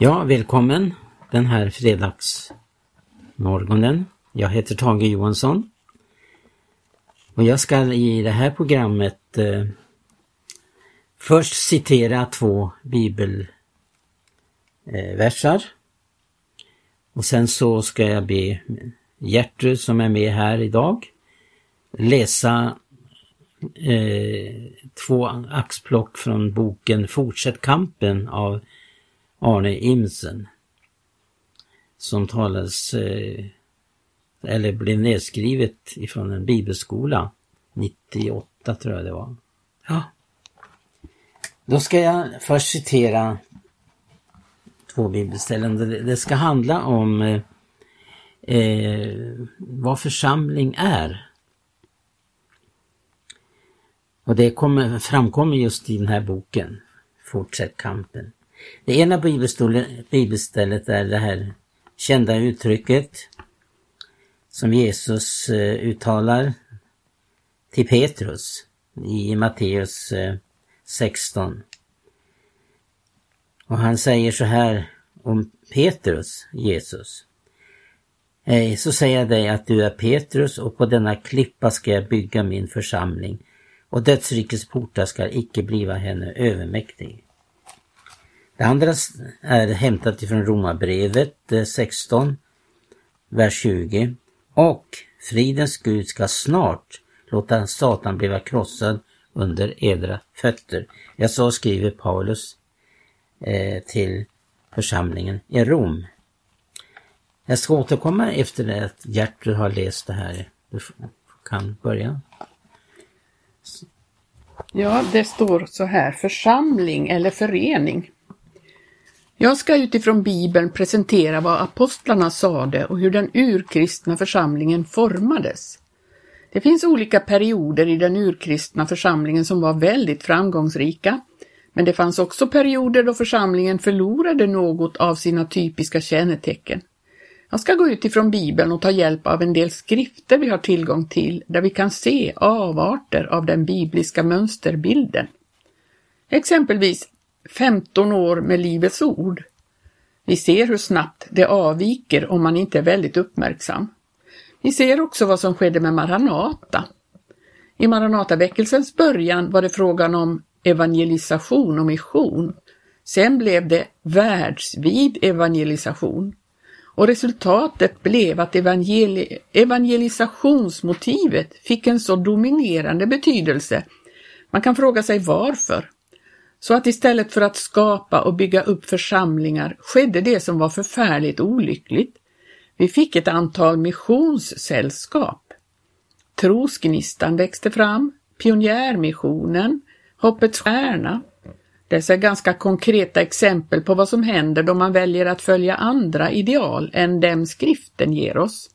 Ja, välkommen den här fredagsmorgonen. Jag heter Tage Johansson. Och jag ska i det här programmet eh, först citera två bibelversar. Eh, och sen så ska jag be Gertrud som är med här idag läsa eh, två axplock från boken Fortsätt kampen av Arne Imsen. Som talades, eh, eller blev nedskrivet ifrån en bibelskola 98 tror jag det var. Ja. Då ska jag först citera två bibelställen. Det ska handla om eh, eh, vad församling är. Och det kommer, framkommer just i den här boken, Fortsätt kampen. Det ena bibelstället är det här kända uttrycket som Jesus eh, uttalar till Petrus i Matteus eh, 16. Och han säger så här om Petrus, Jesus. Eh, så säger jag dig att du är Petrus och på denna klippa ska jag bygga min församling och dödsrikets portar ska icke bliva henne övermäktig. Det andra är hämtat ifrån Romarbrevet eh, 16, vers 20. Och fridens Gud ska snart låta Satan bliva krossad under edra fötter. Ja så skriver Paulus eh, till församlingen i Rom. Jag ska återkomma efter det att Gertrud har läst det här. Du kan börja. Ja, det står så här, församling eller förening. Jag ska utifrån Bibeln presentera vad apostlarna sade och hur den urkristna församlingen formades. Det finns olika perioder i den urkristna församlingen som var väldigt framgångsrika, men det fanns också perioder då församlingen förlorade något av sina typiska kännetecken. Jag ska gå utifrån Bibeln och ta hjälp av en del skrifter vi har tillgång till där vi kan se avarter av den bibliska mönsterbilden. Exempelvis 15 år med Livets ord. Vi ser hur snabbt det avviker om man inte är väldigt uppmärksam. Vi ser också vad som skedde med Maranata. I Maranataväckelsens början var det frågan om evangelisation och mission. Sen blev det världsvid evangelisation. Och resultatet blev att evangeli evangelisationsmotivet fick en så dominerande betydelse. Man kan fråga sig varför. Så att istället för att skapa och bygga upp församlingar skedde det som var förfärligt olyckligt. Vi fick ett antal missionssällskap. Trosgnistan växte fram, Pionjärmissionen, Hoppets stjärna. Dessa är ganska konkreta exempel på vad som händer då man väljer att följa andra ideal än dem skriften ger oss.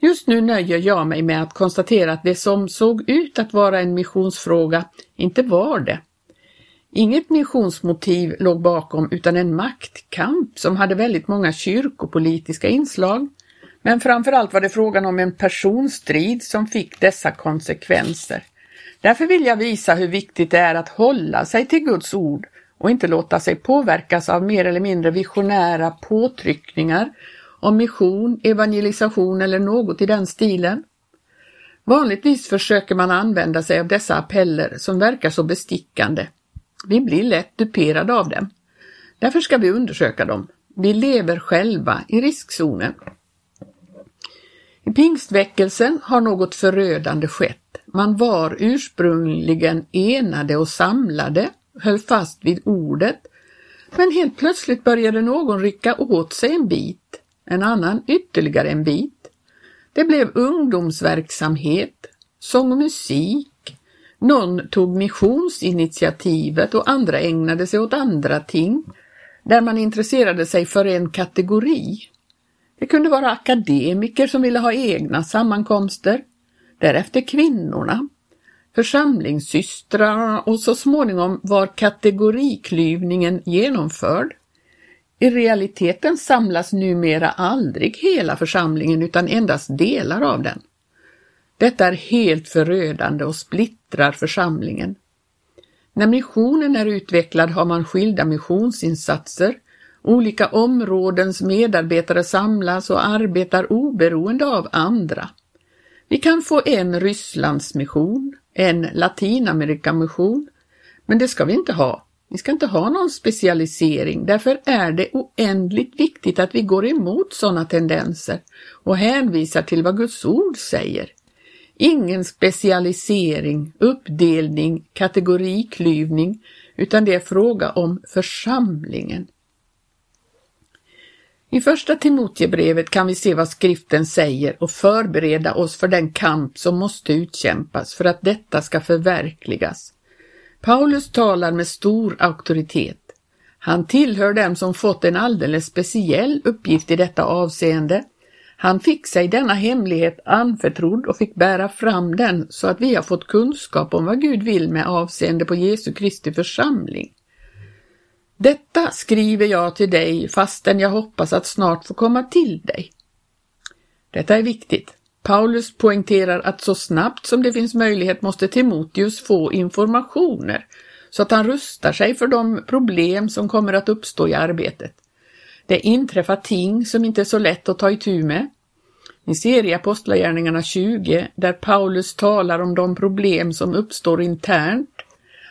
Just nu nöjer jag mig med att konstatera att det som såg ut att vara en missionsfråga inte var det. Inget missionsmotiv låg bakom utan en maktkamp som hade väldigt många kyrkopolitiska inslag. Men framförallt var det frågan om en personstrid som fick dessa konsekvenser. Därför vill jag visa hur viktigt det är att hålla sig till Guds ord och inte låta sig påverkas av mer eller mindre visionära påtryckningar om mission, evangelisation eller något i den stilen. Vanligtvis försöker man använda sig av dessa appeller som verkar så bestickande vi blir lätt duperade av dem. Därför ska vi undersöka dem. Vi lever själva i riskzonen. I pingstväckelsen har något förödande skett. Man var ursprungligen enade och samlade, höll fast vid ordet, men helt plötsligt började någon rycka åt sig en bit, en annan ytterligare en bit. Det blev ungdomsverksamhet, sång och musik, någon tog missionsinitiativet och andra ägnade sig åt andra ting, där man intresserade sig för en kategori. Det kunde vara akademiker som ville ha egna sammankomster, därefter kvinnorna, församlingssystrar och så småningom var kategoriklyvningen genomförd. I realiteten samlas numera aldrig hela församlingen utan endast delar av den. Detta är helt förödande och splittrar församlingen. När missionen är utvecklad har man skilda missionsinsatser Olika områdens medarbetare samlas och arbetar oberoende av andra. Vi kan få en Rysslandsmission, en Latinamerikamission, men det ska vi inte ha. Vi ska inte ha någon specialisering, därför är det oändligt viktigt att vi går emot sådana tendenser och hänvisar till vad Guds ord säger. Ingen specialisering, uppdelning, kategoriklyvning, utan det är fråga om församlingen. I första Timoteusbrevet kan vi se vad skriften säger och förbereda oss för den kamp som måste utkämpas för att detta ska förverkligas. Paulus talar med stor auktoritet. Han tillhör dem som fått en alldeles speciell uppgift i detta avseende. Han fick sig denna hemlighet anförtrodd och fick bära fram den så att vi har fått kunskap om vad Gud vill med avseende på Jesu Kristi församling. Detta skriver jag till dig fastän jag hoppas att snart få komma till dig. Detta är viktigt. Paulus poängterar att så snabbt som det finns möjlighet måste Timoteus få informationer så att han rustar sig för de problem som kommer att uppstå i arbetet. Det inträffar ting som inte är så lätt att ta itu med. Ni ser i Apostlagärningarna 20 där Paulus talar om de problem som uppstår internt,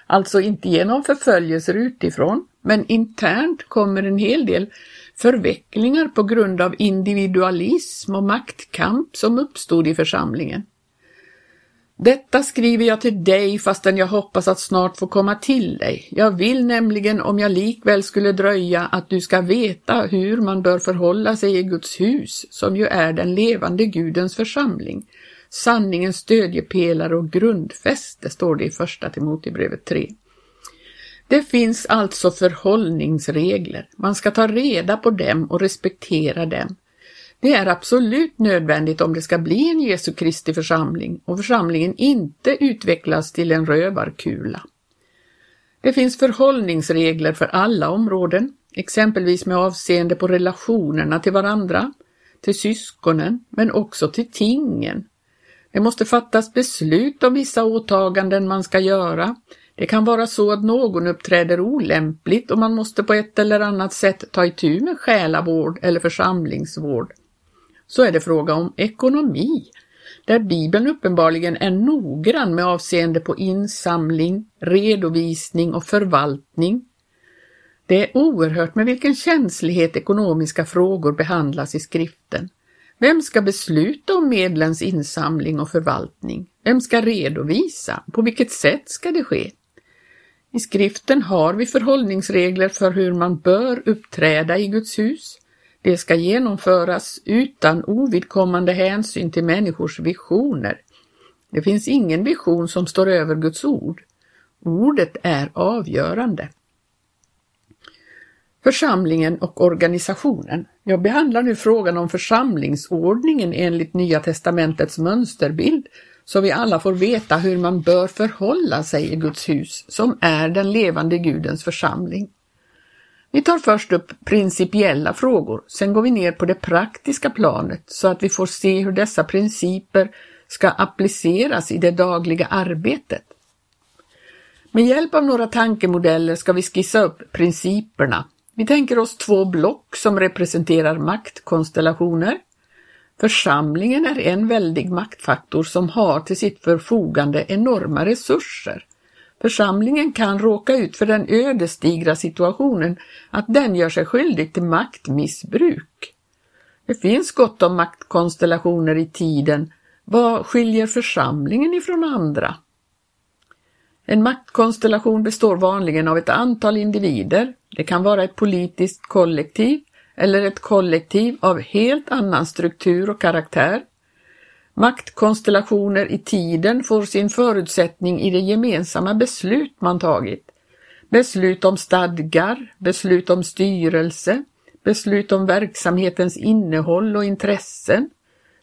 alltså inte genom förföljelser utifrån, men internt kommer en hel del förvecklingar på grund av individualism och maktkamp som uppstod i församlingen. Detta skriver jag till dig fastän jag hoppas att snart få komma till dig. Jag vill nämligen, om jag likväl skulle dröja, att du ska veta hur man bör förhålla sig i Guds hus, som ju är den levande Gudens församling. Sanningens stödjepelare och grundfäste, står det i Första Timoteusbrevet 3. Det finns alltså förhållningsregler. Man ska ta reda på dem och respektera dem. Det är absolut nödvändigt om det ska bli en Jesu Kristi församling och församlingen inte utvecklas till en rövarkula. Det finns förhållningsregler för alla områden, exempelvis med avseende på relationerna till varandra, till syskonen, men också till tingen. Det måste fattas beslut om vissa åtaganden man ska göra, det kan vara så att någon uppträder olämpligt och man måste på ett eller annat sätt ta itu med själavård eller församlingsvård. Så är det fråga om ekonomi, där Bibeln uppenbarligen är noggrann med avseende på insamling, redovisning och förvaltning. Det är oerhört med vilken känslighet ekonomiska frågor behandlas i skriften. Vem ska besluta om medlens insamling och förvaltning? Vem ska redovisa? På vilket sätt ska det ske? I skriften har vi förhållningsregler för hur man bör uppträda i Guds hus. Det ska genomföras utan ovidkommande hänsyn till människors visioner. Det finns ingen vision som står över Guds ord. Ordet är avgörande. Församlingen och organisationen. Jag behandlar nu frågan om församlingsordningen enligt Nya testamentets mönsterbild så vi alla får veta hur man bör förhålla sig i Guds hus, som är den levande Gudens församling. Vi tar först upp principiella frågor, sen går vi ner på det praktiska planet så att vi får se hur dessa principer ska appliceras i det dagliga arbetet. Med hjälp av några tankemodeller ska vi skissa upp principerna. Vi tänker oss två block som representerar maktkonstellationer. Församlingen är en väldig maktfaktor som har till sitt förfogande enorma resurser. Församlingen kan råka ut för den ödesdigra situationen att den gör sig skyldig till maktmissbruk. Det finns gott om maktkonstellationer i tiden. Vad skiljer församlingen ifrån andra? En maktkonstellation består vanligen av ett antal individer. Det kan vara ett politiskt kollektiv eller ett kollektiv av helt annan struktur och karaktär. Maktkonstellationer i tiden får sin förutsättning i det gemensamma beslut man tagit. Beslut om stadgar, beslut om styrelse, beslut om verksamhetens innehåll och intressen.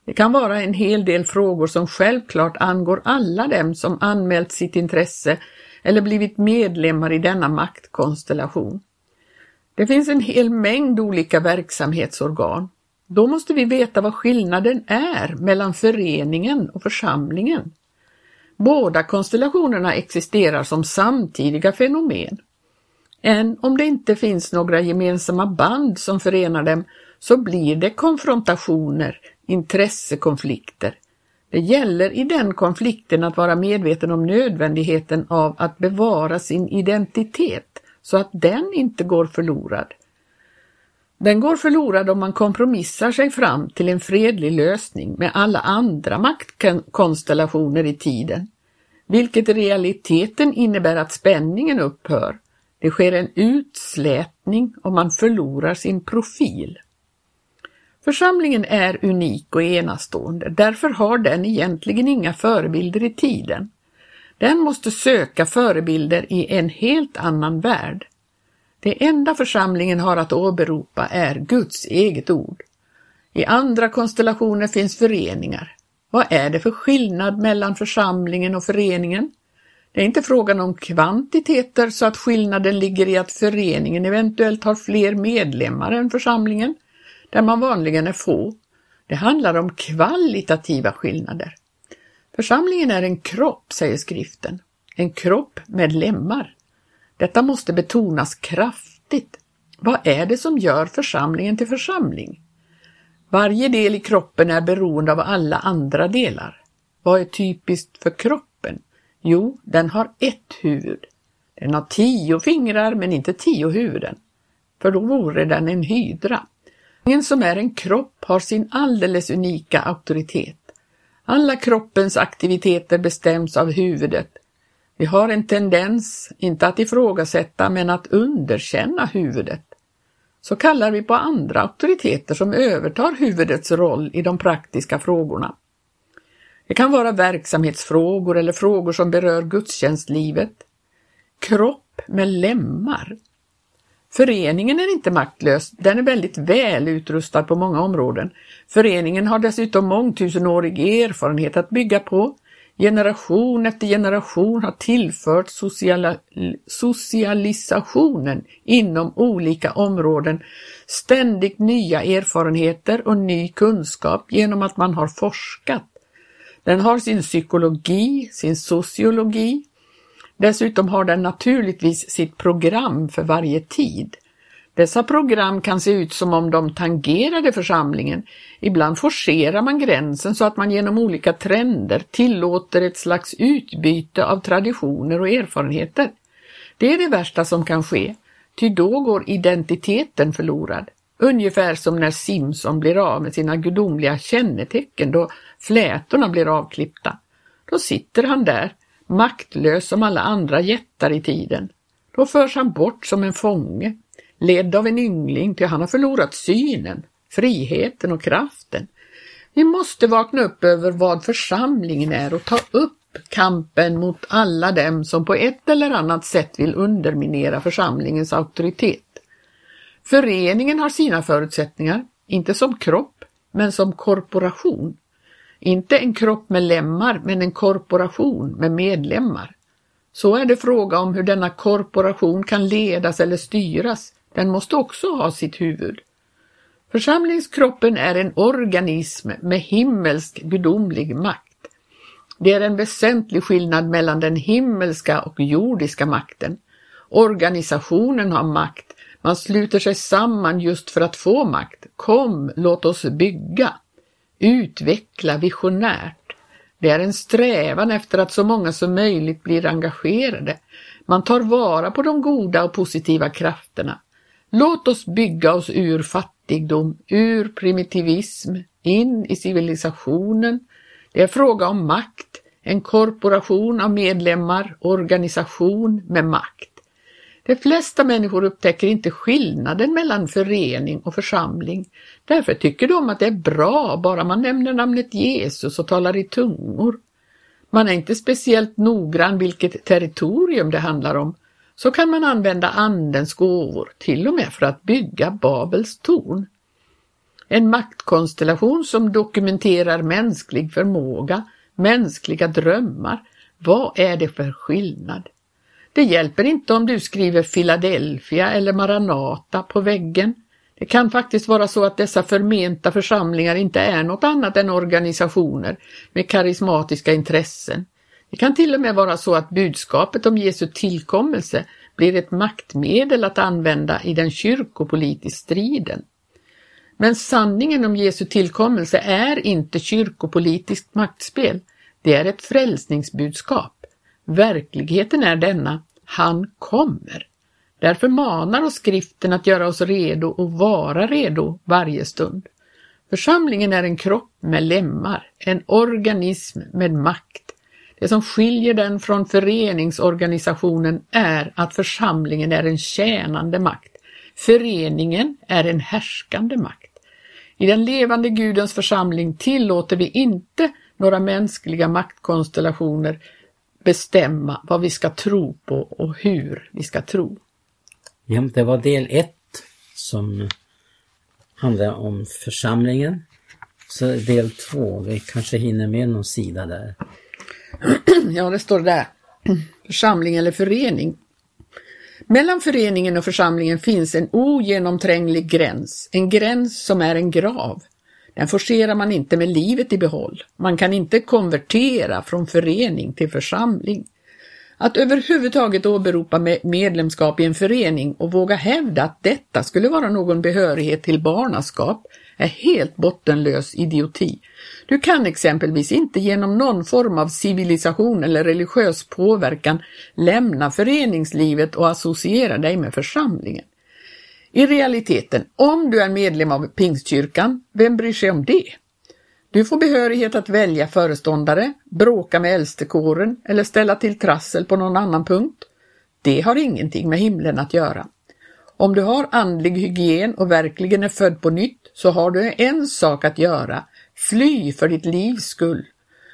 Det kan vara en hel del frågor som självklart angår alla dem som anmält sitt intresse eller blivit medlemmar i denna maktkonstellation. Det finns en hel mängd olika verksamhetsorgan. Då måste vi veta vad skillnaden är mellan föreningen och församlingen. Båda konstellationerna existerar som samtidiga fenomen. Än om det inte finns några gemensamma band som förenar dem så blir det konfrontationer, intressekonflikter. Det gäller i den konflikten att vara medveten om nödvändigheten av att bevara sin identitet så att den inte går förlorad. Den går förlorad om man kompromissar sig fram till en fredlig lösning med alla andra maktkonstellationer i tiden, vilket i realiteten innebär att spänningen upphör. Det sker en utslätning och man förlorar sin profil. Församlingen är unik och enastående, därför har den egentligen inga förebilder i tiden. Den måste söka förebilder i en helt annan värld. Det enda församlingen har att åberopa är Guds eget ord. I andra konstellationer finns föreningar. Vad är det för skillnad mellan församlingen och föreningen? Det är inte frågan om kvantiteter så att skillnaden ligger i att föreningen eventuellt har fler medlemmar än församlingen, där man vanligen är få. Det handlar om kvalitativa skillnader. Församlingen är en kropp, säger skriften. En kropp med lemmar. Detta måste betonas kraftigt. Vad är det som gör församlingen till församling? Varje del i kroppen är beroende av alla andra delar. Vad är typiskt för kroppen? Jo, den har ett huvud. Den har tio fingrar men inte tio huvuden, för då vore den en hydra. Ingen som är en kropp har sin alldeles unika auktoritet. Alla kroppens aktiviteter bestäms av huvudet vi har en tendens, inte att ifrågasätta, men att underkänna huvudet. Så kallar vi på andra auktoriteter som övertar huvudets roll i de praktiska frågorna. Det kan vara verksamhetsfrågor eller frågor som berör gudstjänstlivet. Kropp med lemmar. Föreningen är inte maktlös, den är väldigt väl utrustad på många områden. Föreningen har dessutom mångtusenårig erfarenhet att bygga på Generation efter generation har tillfört sociala, socialisationen inom olika områden ständigt nya erfarenheter och ny kunskap genom att man har forskat. Den har sin psykologi, sin sociologi. Dessutom har den naturligtvis sitt program för varje tid. Dessa program kan se ut som om de tangerade församlingen. Ibland forcerar man gränsen så att man genom olika trender tillåter ett slags utbyte av traditioner och erfarenheter. Det är det värsta som kan ske, ty då går identiteten förlorad. Ungefär som när Simson blir av med sina gudomliga kännetecken då flätorna blir avklippta. Då sitter han där, maktlös som alla andra jättar i tiden. Då förs han bort som en fånge ledd av en yngling till han har förlorat synen, friheten och kraften. Vi måste vakna upp över vad församlingen är och ta upp kampen mot alla dem som på ett eller annat sätt vill underminera församlingens auktoritet. Föreningen har sina förutsättningar, inte som kropp, men som korporation. Inte en kropp med lemmar, men en korporation med medlemmar. Så är det fråga om hur denna korporation kan ledas eller styras, den måste också ha sitt huvud. Församlingskroppen är en organism med himmelsk gudomlig makt. Det är en väsentlig skillnad mellan den himmelska och jordiska makten. Organisationen har makt, man sluter sig samman just för att få makt. Kom, låt oss bygga. Utveckla visionärt. Det är en strävan efter att så många som möjligt blir engagerade. Man tar vara på de goda och positiva krafterna. Låt oss bygga oss ur fattigdom, ur primitivism, in i civilisationen. Det är fråga om makt, en korporation av medlemmar, organisation med makt. De flesta människor upptäcker inte skillnaden mellan förening och församling. Därför tycker de att det är bra bara man nämner namnet Jesus och talar i tungor. Man är inte speciellt noggrann vilket territorium det handlar om så kan man använda Andens gåvor, till och med för att bygga Babels torn. En maktkonstellation som dokumenterar mänsklig förmåga, mänskliga drömmar. Vad är det för skillnad? Det hjälper inte om du skriver Philadelphia eller Maranata på väggen. Det kan faktiskt vara så att dessa förmenta församlingar inte är något annat än organisationer med karismatiska intressen. Det kan till och med vara så att budskapet om Jesu tillkommelse blir ett maktmedel att använda i den kyrkopolitiska striden. Men sanningen om Jesu tillkommelse är inte kyrkopolitiskt maktspel. Det är ett frälsningsbudskap. Verkligheten är denna, han kommer. Därför manar oss skriften att göra oss redo och vara redo varje stund. Församlingen är en kropp med lemmar, en organism med makt. Det som skiljer den från föreningsorganisationen är att församlingen är en tjänande makt. Föreningen är en härskande makt. I den levande Gudens församling tillåter vi inte några mänskliga maktkonstellationer bestämma vad vi ska tro på och hur vi ska tro. Ja, det var del 1 som handlar om församlingen. Så del 2, vi kanske hinner med någon sida där. Ja, det står där. Församling eller förening. Mellan föreningen och församlingen finns en ogenomtränglig gräns, en gräns som är en grav. Den forcerar man inte med livet i behåll. Man kan inte konvertera från förening till församling. Att överhuvudtaget åberopa medlemskap i en förening och våga hävda att detta skulle vara någon behörighet till barnaskap är helt bottenlös idioti. Du kan exempelvis inte genom någon form av civilisation eller religiös påverkan lämna föreningslivet och associera dig med församlingen. I realiteten, om du är medlem av Pingstkyrkan, vem bryr sig om det? Du får behörighet att välja föreståndare, bråka med äldstekåren eller ställa till trassel på någon annan punkt. Det har ingenting med himlen att göra. Om du har andlig hygien och verkligen är född på nytt så har du en sak att göra. Fly för ditt livs skull.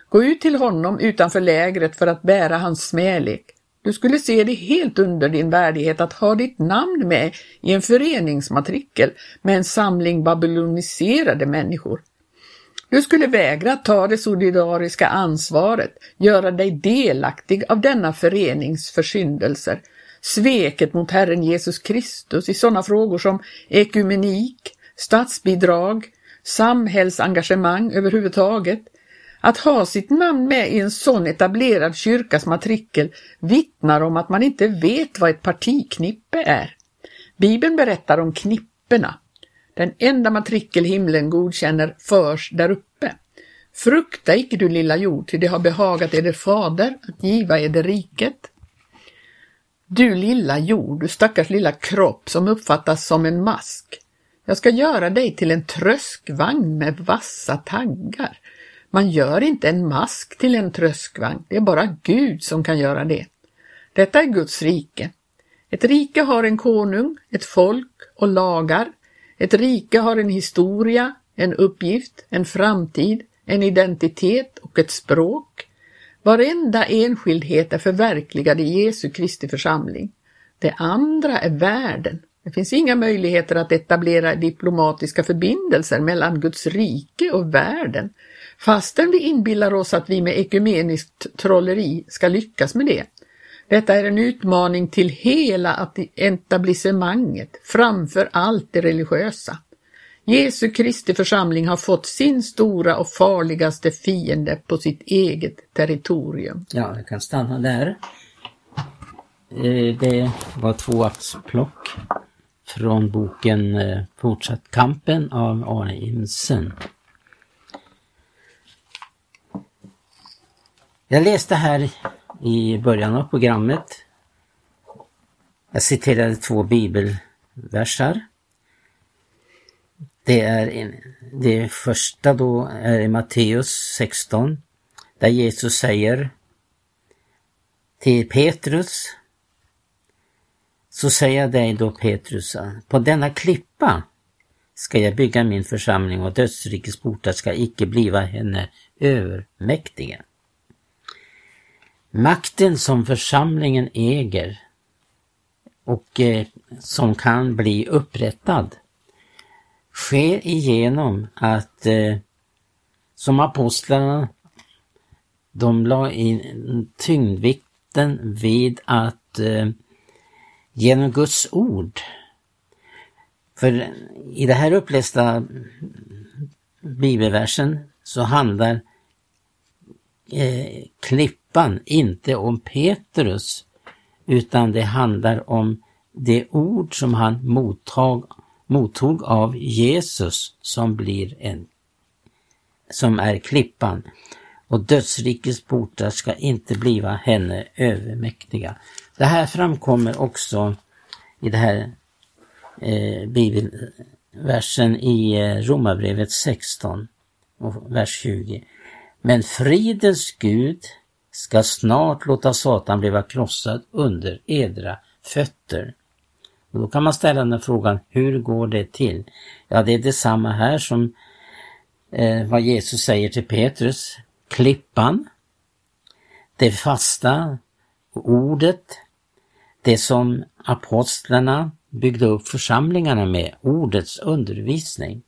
Gå ut till honom utanför lägret för att bära hans smälek. Du skulle se det helt under din värdighet att ha ditt namn med i en föreningsmatrikel med en samling babyloniserade människor. Du skulle vägra ta det solidariska ansvaret, göra dig delaktig av denna förenings försyndelser, sveket mot Herren Jesus Kristus i sådana frågor som ekumenik, statsbidrag, samhällsengagemang överhuvudtaget. Att ha sitt namn med i en sån etablerad kyrkas matrikel vittnar om att man inte vet vad ett partiknippe är. Bibeln berättar om knipperna. Den enda matrikel himlen godkänner förs där uppe. Frukta icke du lilla jord, ty det har behagat eder fader att giva eder riket. Du lilla jord, du stackars lilla kropp som uppfattas som en mask. Jag ska göra dig till en tröskvagn med vassa taggar. Man gör inte en mask till en tröskvagn, det är bara Gud som kan göra det. Detta är Guds rike. Ett rike har en konung, ett folk och lagar. Ett rike har en historia, en uppgift, en framtid, en identitet och ett språk. Varenda enskildhet är förverkligad i Jesu Kristi församling. Det andra är världen. Det finns inga möjligheter att etablera diplomatiska förbindelser mellan Guds rike och världen, fastän vi inbillar oss att vi med ekumeniskt trolleri ska lyckas med det. Detta är en utmaning till hela etablissemanget, framför allt det religiösa. Jesu Kristi församling har fått sin stora och farligaste fiende på sitt eget territorium. Ja, jag kan stanna där. Eh, det var två axplock från boken eh, Fortsatt kampen av Arne Imsen. Jag läste här i början av programmet. Jag citerade två bibelversar. Det är det första då är i Matteus 16 där Jesus säger till Petrus så säger jag dig då Petrus, på denna klippa ska jag bygga min församling och dödsrikets portar ska icke bliva henne övermäktiga. Makten som församlingen äger och eh, som kan bli upprättad sker igenom att eh, som apostlarna de la in tyngdvikten vid att eh, genom Guds ord. För i det här upplästa bibelversen så handlar eh, klippan inte om Petrus utan det handlar om det ord som han mottag, mottog av Jesus som blir en som är klippan och dödsrikets portar ska inte bliva henne övermäktiga. Det här framkommer också i den här eh, bibelversen i eh, Romarbrevet 16 och vers 20. Men fridens Gud ska snart låta Satan bliva krossad under edra fötter. Och då kan man ställa den frågan, hur går det till? Ja, det är detsamma här som eh, vad Jesus säger till Petrus. Klippan, det fasta ordet, det som apostlarna byggde upp församlingarna med, ordets undervisning.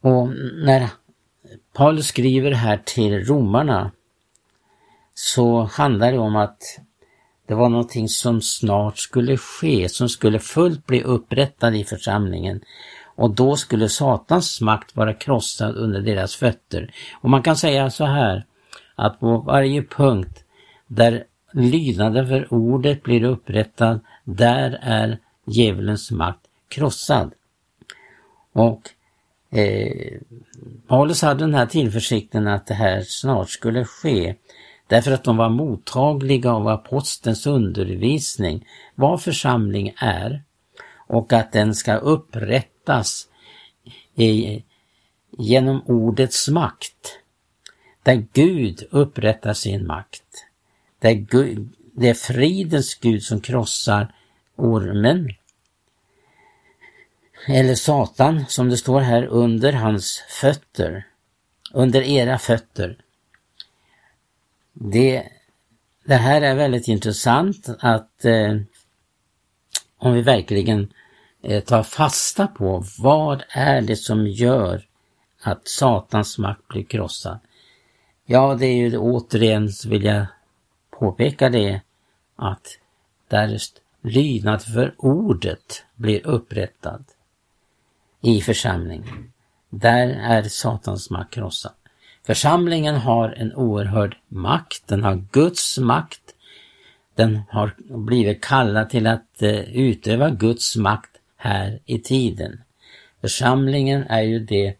Och när Paulus skriver här till romarna så handlar det om att det var någonting som snart skulle ske, som skulle fullt bli upprättad i församlingen. Och då skulle Satans makt vara krossad under deras fötter. Och man kan säga så här, att på varje punkt där lydnaden för ordet blir upprättad, där är djävulens makt krossad. Och eh, Paulus hade den här tillförsikten att det här snart skulle ske. Därför att de var mottagliga av apostelns undervisning, vad församling är och att den ska upprättas i, genom ordets makt. Där Gud upprättar sin makt. Där Gud, det är fridens Gud som krossar ormen. Eller Satan, som det står här, under hans fötter. Under era fötter. Det, det här är väldigt intressant att eh, om vi verkligen eh, tar fasta på vad är det som gör att Satans makt blir krossad. Ja, det är ju återigen så vill jag påpeka det att därest lydnad för ordet blir upprättad i församlingen, där är Satans makt krossad. Församlingen har en oerhörd makt, den har Guds makt. Den har blivit kallad till att eh, utöva Guds makt här i tiden. Församlingen är ju det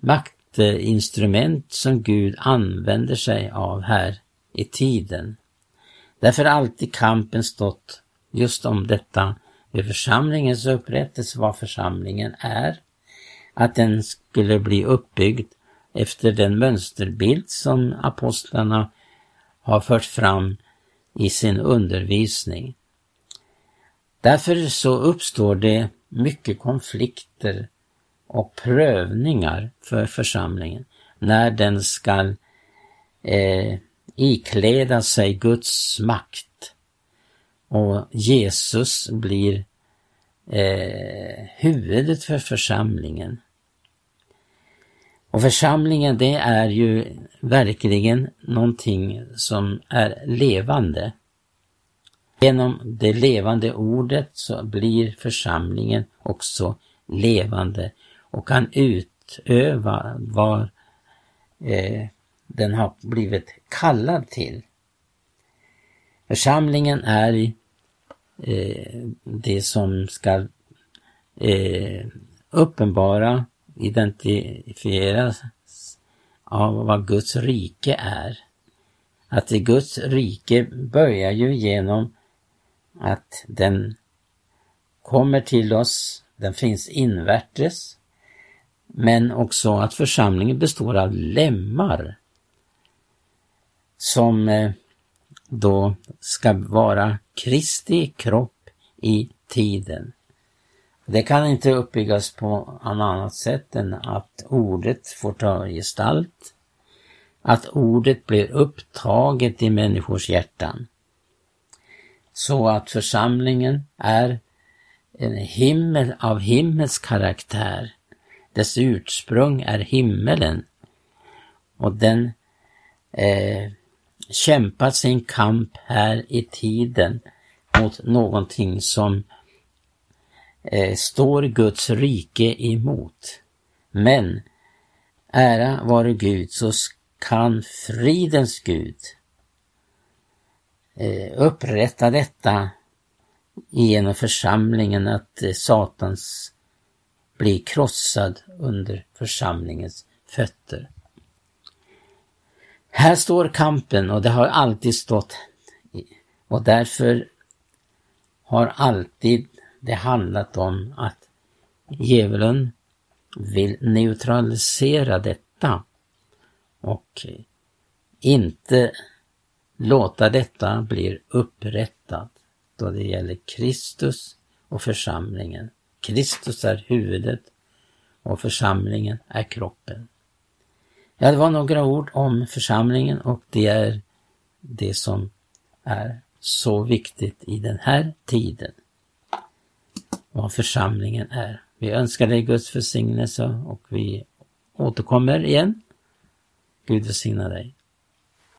maktinstrument som Gud använder sig av här i tiden. Därför har alltid kampen stått just om detta med församlingens upprättelse, vad församlingen är. Att den skulle bli uppbyggd efter den mönsterbild som apostlarna har fört fram i sin undervisning. Därför så uppstår det mycket konflikter och prövningar för församlingen när den skall eh, ikläda sig Guds makt och Jesus blir eh, huvudet för församlingen. Och församlingen det är ju verkligen någonting som är levande. Genom det levande ordet så blir församlingen också levande och kan utöva vad eh, den har blivit kallad till. Församlingen är eh, det som ska eh, uppenbara identifieras av vad Guds rike är. Att Guds rike börjar ju genom att den kommer till oss, den finns invärtes, men också att församlingen består av lemmar som eh, då ska vara Kristi kropp i tiden. Det kan inte uppbyggas på något annat sätt än att ordet får ta gestalt, att ordet blir upptaget i människors hjärtan. Så att församlingen är en himmel av himmels karaktär. Dess ursprung är himmelen. Och den eh, kämpar sin kamp här i tiden mot någonting som eh, Eh, står Guds rike emot. Men ära vare Gud så kan fridens Gud eh, upprätta detta genom församlingen att eh, Satans blir krossad under församlingens fötter. Här står kampen och det har alltid stått och därför har alltid det handlat om att djävulen vill neutralisera detta och inte låta detta bli upprättat då det gäller Kristus och församlingen. Kristus är huvudet och församlingen är kroppen. Ja, det var några ord om församlingen och det är det som är så viktigt i den här tiden. Vad församlingen är. Vi önskar dig Guds välsignelse och vi återkommer igen. Gud välsigna dig.